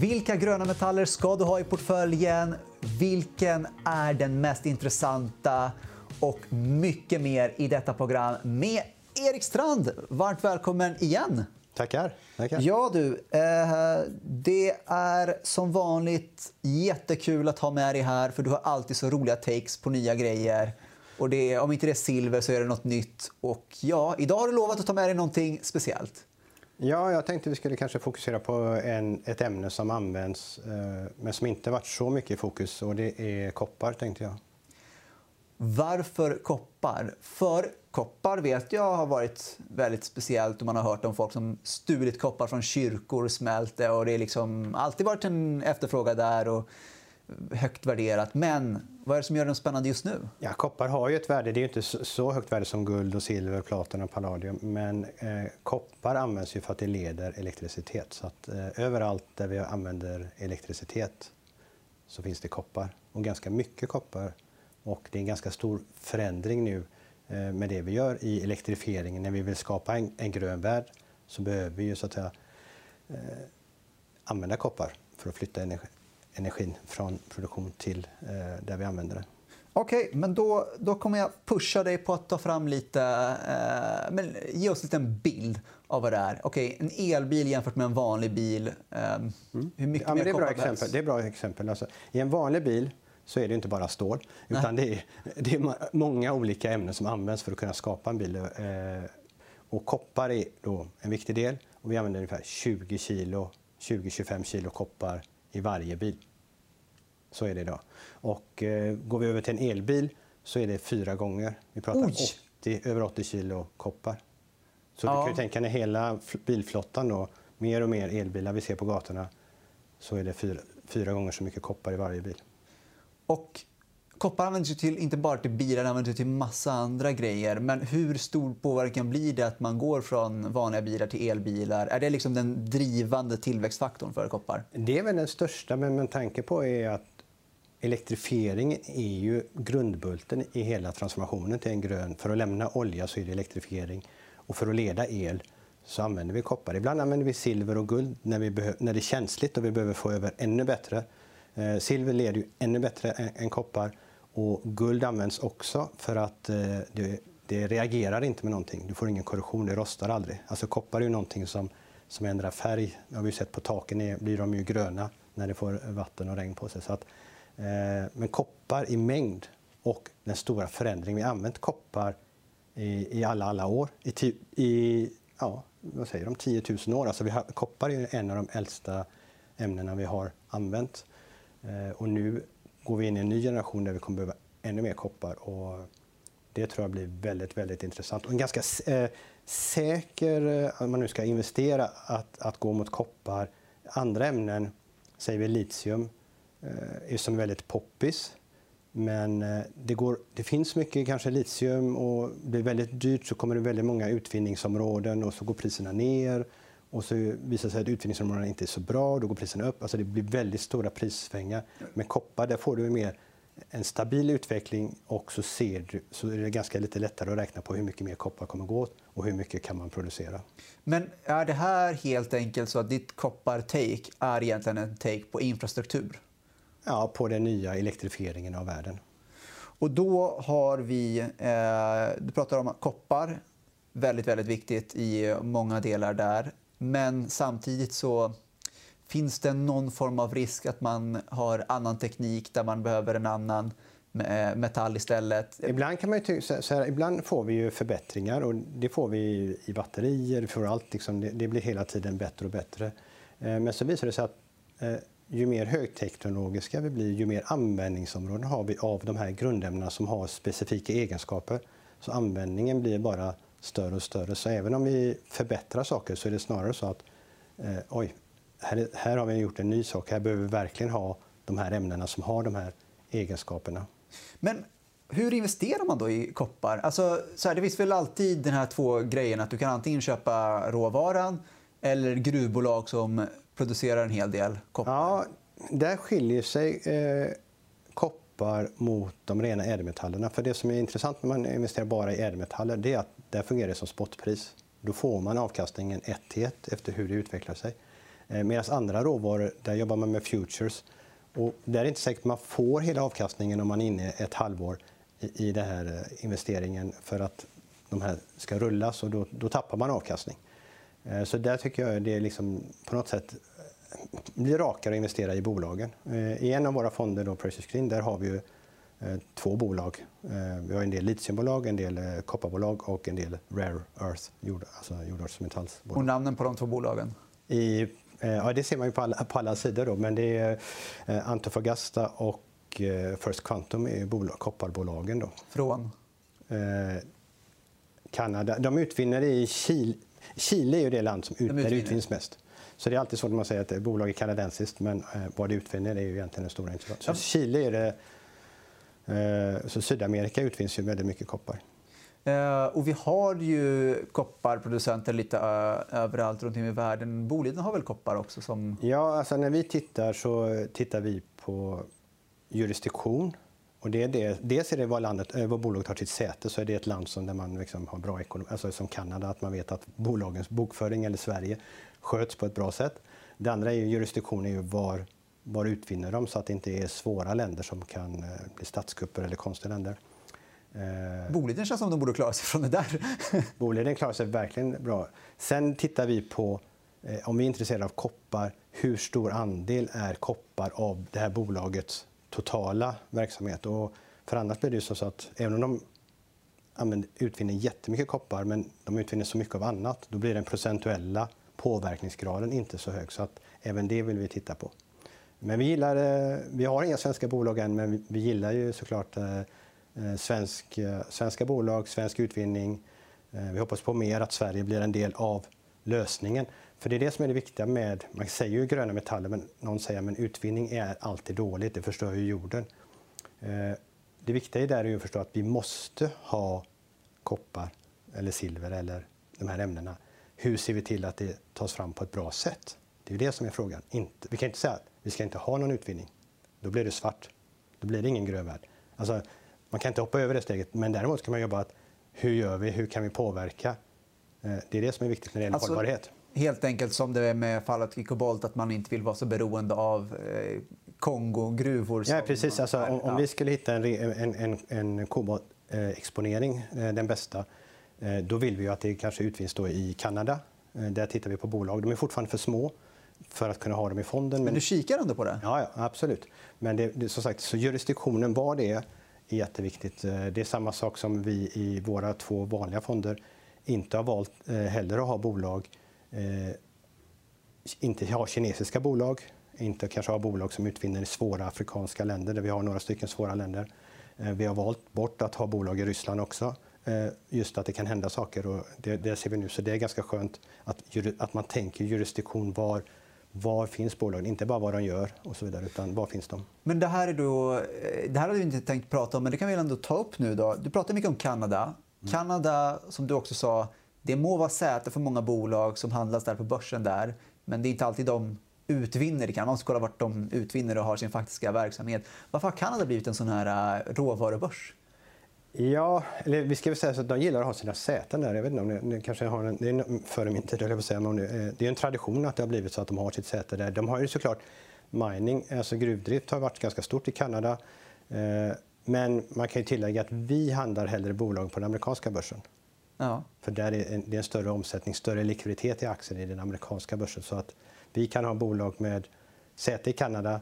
Vilka gröna metaller ska du ha i portföljen? Vilken är den mest intressanta? Och mycket mer i detta program med Erik Strand. Varmt välkommen igen. Tackar. Tackar. Ja, du. Eh, det är som vanligt jättekul att ha med dig här för du har alltid så roliga takes på nya grejer. Och det, om inte det är silver så är det nåt nytt. Och ja, idag har du lovat att ta med dig någonting speciellt. Ja, jag tänkte vi skulle kanske fokusera på en, ett ämne som används eh, men som inte varit så mycket i fokus och det är koppar tänkte jag. Varför koppar? För koppar vet jag har varit väldigt speciellt och man har hört om folk som stulit koppar från kyrkor, och smält det och det har liksom alltid varit en efterfrågan där och högt värderat. Men vad är det som gör den spännande just nu? Ja, koppar har ju ett värde. Det är inte så högt värde som guld, och silver, platina och palladium. Men eh, koppar används ju för att det leder elektricitet. Så att, eh, överallt där vi använder elektricitet så finns det koppar. Och ganska mycket koppar. Och det är en ganska stor förändring nu eh, med det vi gör i elektrifieringen. När vi vill skapa en, en grön värld så behöver vi ju så att säga, eh, använda koppar för att flytta energi, energin från produktion till eh, där vi använder det. Okej, okay, men då, då kommer jag pusha dig på att ta fram lite... Eh, men ge oss en liten bild av vad det är. Okay, en elbil jämfört med en vanlig bil. Eh. Hur mycket ja, mer det är bra exempel. Det är bra exempel. Alltså, I en vanlig bil så är det inte bara stål. Utan det är, det är, många olika ämnen som används för att kunna skapa en bil. Eh, och koppar är då en viktig del. Och vi använder ungefär 20 kilo, 20-25 kilo koppar i varje bil. Så är det idag. Och eh, går vi över till en elbil så är det fyra gånger. Vi pratar 80, över 80 kilo koppar. Så ja. du kan ju tänka när hela bilflottan då, mer och mer elbilar vi ser på gatorna, så är det fyra, fyra gånger så mycket koppar i varje bil. Och koppar används ju till, inte bara till bilar, det används till massa andra grejer. Men hur stor påverkan blir det att man går från vanliga bilar till elbilar? Är det liksom den drivande tillväxtfaktorn för koppar? Det är väl den största, men med tanke på är att elektrifiering är ju grundbulten i hela transformationen till en grön. För att lämna olja så är det elektrifiering och för att leda el så använder vi koppar. Ibland använder vi silver och guld när, vi när det är känsligt och vi behöver få över ännu bättre. Eh, silver leder ju ännu bättre än koppar och guld används också för att eh, det, det, reagerar inte med någonting. Du får ingen korrosion, det rostar aldrig. Alltså koppar är ju någonting som, som ändrar färg. Det har vi sett på taken är, blir de ju gröna när det får vatten och regn på sig. Så att, eh, men koppar i mängd och den stora förändringen. Vi har använt koppar i, i alla, alla år. I, i ja, vad säger de, 10 000 år. Alltså vi har, koppar är en av de äldsta ämnena vi har använt. Eh, och nu går vi in i en ny generation där vi kommer behöva ännu mer koppar. Och det tror jag blir väldigt, väldigt intressant. Och en ganska eh, säker, eh, om man nu ska investera, att, att gå mot koppar. Andra ämnen, säger vi litium, eh, är som väldigt poppis. Men det, går, det finns mycket kanske litium och blir det väldigt dyrt så kommer det väldigt många utvinningsområden och så går priserna ner och så visar det sig att utvinningsområdena inte är så bra, då går priserna upp. Alltså det blir väldigt stora prissvängar. Med koppar där får du mer en stabil utveckling och så, ser du, så är det ganska lite lättare att räkna på hur mycket mer koppar kommer gå åt och hur mycket kan man producera. Men är det här helt enkelt så att ditt koppar-take är egentligen en take på infrastruktur? Ja, på den nya elektrifieringen av världen. Och då har vi, eh, du pratar om koppar, väldigt, väldigt viktigt i många delar där. Men samtidigt så finns det någon form av risk att man har annan teknik där man behöver en annan eh, metall istället. Ibland, kan man ju så här, ibland får vi ju förbättringar och det får vi i batterier, för allt, liksom, det, blir hela tiden bättre och bättre. Eh, men så visar det sig att eh, ju mer högteknologiska vi blir, ju mer användningsområden har vi av de här grundämnena som har specifika egenskaper. Så användningen blir bara större och större. Så även om vi förbättrar saker så är det snarare så att eh, oj, här, här har vi gjort en ny sak. Här behöver vi verkligen ha de här ämnena som har de här egenskaperna. Men hur investerar man då i koppar? Alltså, så här, det finns väl alltid den här två grejerna att du kan antingen köpa råvaran eller gruvbolag som producerar en hel del koppar. Ja, där skiljer sig eh, koppar mot de rena ädelmetallerna. För det som är intressant när man investerar bara i ädelmetaller är att där fungerar det som spotpris. Då får man avkastningen 1 till 1 efter hur det utvecklar sig. Eh, Medan andra råvaror, där jobbar man med futures. Och där är det inte säkert att man får hela avkastningen om man är inne ett halvår i, den här eh, investeringen för att de här ska rullas och då, då tappar man avkastning. Eh, så där tycker jag det är liksom på något sätt blir rakare att investera i bolagen. I en av våra fonder, då, Precious Green, där har vi ju två bolag. Eh, Vi har en del litiumbolag, en del eh, kopparbolag och en del rare earth, jord, alltså Och jordartsmetallsbolag. namnen på de två bolagen? I, eh, ja, det ser man ju på alla, på alla sidor. Då, men det är eh, Antofagasta och eh, First Quantum är bolag, kopparbolagen. Då. Från? Eh, Kanada. De utvinner i Chile. Chile är ju det land som ut, utvinns mest. Så det är alltid så när man säger att bolag är kanadensiskt, men eh, vad det utvinner är ju egentligen den stora Ja. Chile är det... Eh, så Sydamerika utvinns ju väldigt mycket koppar. Eh, och vi har ju kopparproducenter lite ö, överallt runt om i världen. Boliden har väl koppar också? Som... Ja, alltså när vi tittar så tittar vi på jurisdiktion. Och det är det, dels är det var, landet, eh, var bolaget har sitt säte, så är det ett land som, där man liksom har bra ekonomi, alltså som Kanada, att man vet att bolagens bokföring, eller Sverige, sköts på ett bra sätt. Det andra är ju jurisdiktion, är ju var, var utvinner de, så att det inte är svåra länder som kan eh, bli statskupper eller konstiga länder. Eh, Boliden känns som de borde klara sig från det där. Boliden klarar sig verkligen bra. Sen tittar vi på, eh, om vi är intresserade av koppar, hur stor andel är koppar av det här bolagets totala verksamhet? Och för annars blir det så att även om de använder, utvinner jättemycket koppar men de utvinner så mycket av annat, då blir den procentuella påverkningsgraden inte så hög. Så att även det vill vi titta på. Men vi gillar, eh, vi har inga svenska bolag än, men vi- gillar ju såklart eh, eh, svensk, svenska bolag, svensk utvinning. Vi hoppas på mer att Sverige blir en del av lösningen. För det är det som är det viktiga med, man säger ju gröna metaller, men någon säger att utvinning är alltid dåligt, det förstör ju jorden. Det viktiga där är ju att förstå att vi måste ha koppar eller silver eller de här ämnena. Hur ser vi till att det tas fram på ett bra sätt? Det är det som är frågan. Vi kan inte säga att vi ska inte ha någon utvinning. Då blir det svart. Då blir det ingen grön värld. Alltså, man kan inte hoppa över det steget, men däremot kan man jobba att hur gör vi, hur kan vi påverka? Eh, Det är det som är viktigt när det gäller Alltså, hållbarhet. Helt enkelt som det är med fallet i kobolt, att man inte vill vara så beroende av eh, Kongo-gruvor. Ja, precis. Alltså, om, om vi skulle hitta en, en, en, en koboltexponering, eh, den bästa, eh, då vill vi att det kanske utvinns i Kanada. Eh, Där tittar vi på bolag. De är fortfarande för små för att kunna ha dem i fonden. Men du kikar ändå på det? Ja, ja absolut. Men det, det, som sagt, så jurisdiktionen, vad det är, är jätteviktigt. Eh, Det är samma sak som vi i våra två vanliga fonder inte har valt eh, heller att ha bolag. Eh, inte ha kinesiska bolag, inte kanske ha bolag som utvinner i svåra afrikanska länder, där vi har några stycken svåra länder. Eh, vi har valt bort att ha bolag i Ryssland också, eh, just att det kan hända saker. Och det, det ser vi nu, så det är ganska skönt att, att man tänker jurisdiktion. Var, var finns bolagen? Inte bara vad de gör, och så vidare, utan var finns de? Men det här är då, eh, det här hade vi inte tänkt prata om, men det kan vi ändå ta upp nu då. Du pratar mycket om Kanada. Kanada, som du också sa, det må vara säte för många bolag som handlas där på börsen där, men det är inte alltid de utvinner i Kanada. Man måste kolla vart de utvinner och har sin faktiska verksamhet. Varför har Kanada blivit en sån här eh, råvarubörs? Ja, eller vi ska väl säga så att de gillar att ha sina säten där. Jag vet inte om det, det kanske har en, det är före min tid, jag säga, men det, eh, det är en tradition att det har blivit så att de har sitt säte där. De har ju såklart mining, alltså gruvdrift har varit ganska stort i Kanada. Eh, Men man kan ju tillägga att vi handlar hellre bolag på den amerikanska börsen. Ja. För där är en, det är en större omsättning, större likviditet i aktier i den amerikanska börsen. Så att vi kan ha bolag med säte i Kanada,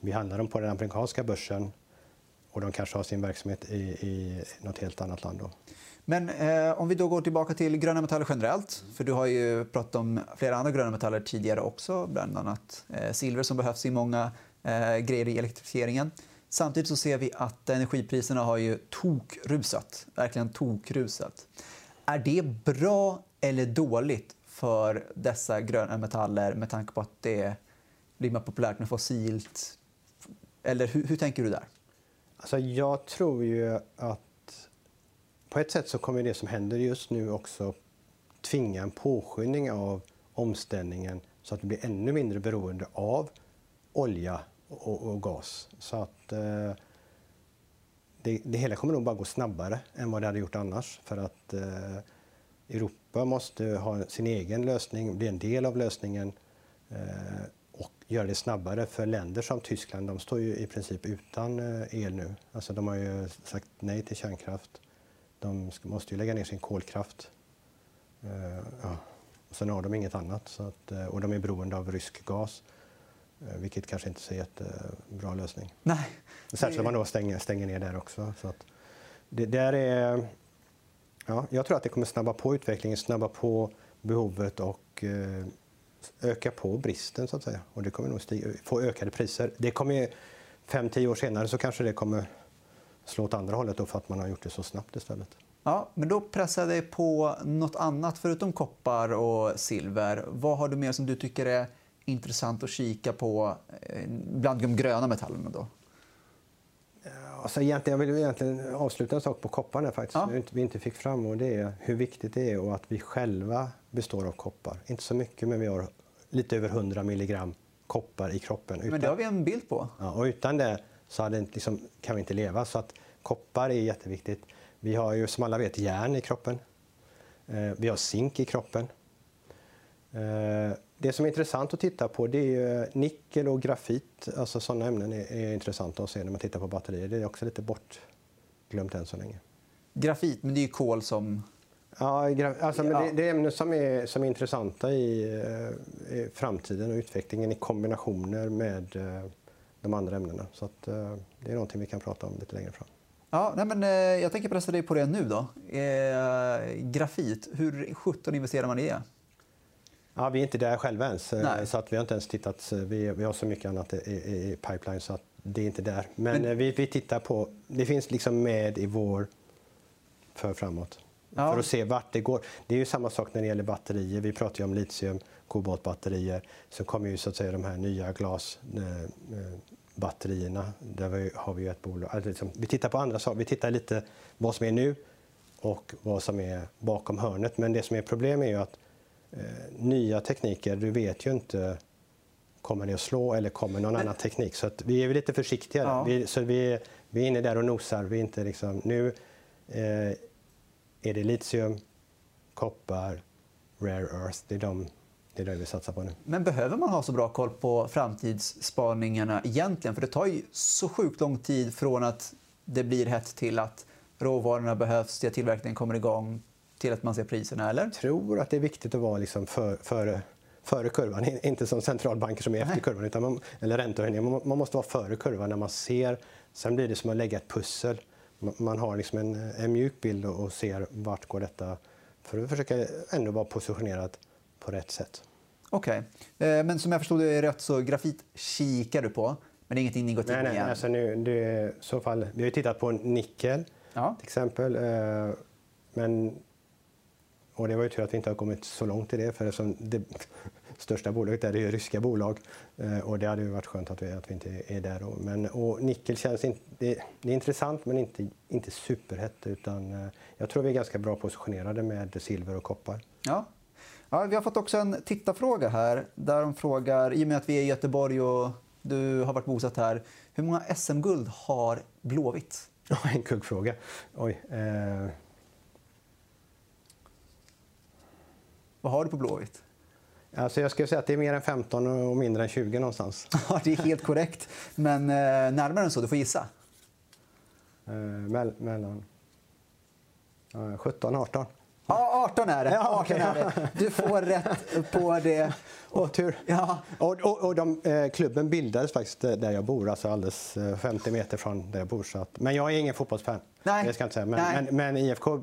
vi handlar dem på den amerikanska börsen och de kanske har sin verksamhet i, i något helt annat land. Då. Men eh, om vi då går tillbaka till gröna metaller generellt. För du har ju pratat om flera andra gröna metaller tidigare också. Bland annat eh, silver som behövs i många eh, grejer i elektrifieringen. Samtidigt så ser vi att energipriserna har ju tokrusat. Verkligen tokrusat. Är det bra eller dåligt för dessa gröna metaller med tanke på att det blir mer populärt med fossilt? Eller hur, hur tänker du där? Alltså jag tror ju att på ett sätt så kommer det som händer just nu också tvinga en påskyndning av omställningen så att vi blir ännu mindre beroende av olja och, och gas. Så att eh, det, det hela kommer nog bara gå snabbare än vad det hade gjort annars. För att eh, Europa måste ha sin egen lösning, bli en del av lösningen. Eh, göra det snabbare. För länder som Tyskland de står ju i princip utan eh, el nu. Alltså de har ju sagt nej till kärnkraft. De måste ju lägga ner sin kolkraft. Eh, ja. Och sen har de inget annat. Så att, och de är beroende av rysk gas. Vilket kanske inte är en jättebra lösning. Nej. Särskilt om man då stänger, stänger ner där också. Så att det där är, ja, jag tror att det kommer snabba på utvecklingen, snabba på behovet och öka på bristen så att säga. Och det kommer nog stiga, få ökade priser. Det kommer fem, tio år senare så kanske det kommer slå åt andra hållet då för att man har gjort det så snabbt istället. Ja, men då pressar det på något annat förutom koppar och silver. Vad har du mer som du tycker är intressant att kika på eh, bland de gröna metallerna? Då? Alltså egentligen, jag vill egentligen avsluta en sak på kopparn där faktiskt, ja. vi inte fick fram och det är hur viktigt det är och att vi själva består av koppar. Inte så mycket, men vi har lite över 100 milligram koppar i kroppen. Utan, men det har vi en bild på. Ja, och utan det så hade, liksom, kan vi inte leva. Så att koppar är jätteviktigt. Vi har ju som alla vet järn i kroppen. Eh, vi har zink i kroppen. Eh, det som är intressant att titta på det är nickel och grafit. Alltså sådana ämnen är, är intressanta att se när man tittar på batterier. Det är också lite bortglömt än så länge. Grafit, men det är ju kol som... Ja, alltså, ja. Det, det, är ämnen som är, som är intressanta i, eh, i, framtiden och utvecklingen i kombinationer med eh, de andra ämnena. Så att, eh, det är någonting vi kan prata om lite längre fram. Ja, nej, men, jag tänker pressa dig på det nu. då. Eh, grafit, hur 17 investerar man i det? Ja, vi är inte där själva ens. Nej. Så att vi har inte ens tittat. Vi, vi har så mycket annat i, i, pipeline så att det är inte där. Men, Men... Vi, vi tittar på... Det finns liksom med i vår för framåt. Ja. För att se vart det går. Det är ju samma sak när det gäller batterier. Vi pratar om litium, koboltbatterier. Sen kommer ju så att säga de här nya glasbatterierna. Eh, Där har vi ju ett bolag. Alltså liksom, vi tittar på andra saker. Vi tittar lite vad som är nu och vad som är bakom hörnet. Men det som är problemet är ju att eh, nya tekniker, du vet ju inte kommer det att slå eller kommer någon annan teknik. Så vi är lite försiktiga. Ja. Vi, så vi, vi är inne där och nosar. Vi är inte liksom, nu eh, är det litium, koppar, rare earth. Det är de det är det vi satsar på nu. Men behöver man ha så bra koll på framtidsspaningarna egentligen? För det tar ju så sjukt lång tid från att det blir hett till att råvarorna behövs, till att tillverkningen kommer igång, till att man ser priserna? Eller? Jag tror att det är viktigt att vara liksom för, före, före kurvan, inte som centralbanker som är efter kurvan, utan man, eller räntehöjningar. Man, måste vara före kurvan när man ser. Sen blir det som att lägga ett pussel. Man, har liksom en, en mjuk bild och ser vart går detta för att försöka ändå vara positionerad på rätt sätt. Okej, okay. Eh, men som jag förstod det rätt så grafit kikar du på, men det är ingenting ni gått in nej, nej, igen? Alltså nu, det, så fall, vi har tittat på nickel ja. till exempel. Eh, men och det var ju tur att vi inte har kommit så långt i det, för det största bolaget är det ju ryska bolag. Eh, och det hade ju varit skönt att vi, att vi inte är där. Då. Men, och nickel känns inte, det, det, är intressant men inte, inte superhett. Utan, eh, jag tror vi är ganska bra positionerade med silver och koppar. Ja. Ja, vi har fått också en tittarfråga här. Där de frågar, i och med att vi är i Göteborg och du har varit bosatt här, hur många SM-guld har Blåvitt? en kuggfråga. Oj. Eh... Vad har du på Blåvitt? Alltså jag skulle säga att det är mer än 15 och mindre än 20 någonstans. Ja, det är helt korrekt. Men eh, närmare än så, du får gissa. Eh, mell mellan eh, 17 18. Ja, 18 är det. 18 är det. Du får rätt på det. Och, tur. Ja. Och, och, och de, eh, klubben bildades faktiskt där jag bor, alltså alldeles 50 eh, meter från där jag bor. Så att, men jag är ingen fotbollsfan. Nej. Det ska jag inte säga. Men, men, men IFK,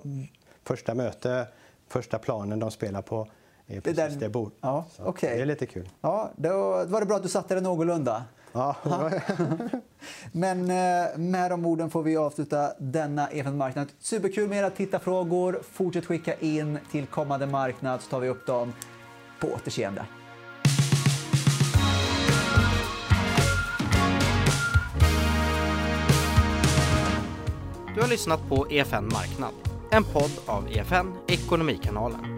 första möte första planen de spelar på är precis där jag bor. Ja, okay. Det är lite kul. Ja, då var det bra att du satte det någorlunda. Ja. Men eh, med de orden får vi avsluta denna eventmarknad. Superkul med era tittarfrågor. Fortsätt skicka in till kommande marknad så tar vi upp dem. På återseende. Du har lyssnat på EFN Marknad en podd av EFN Ekonomikanalen.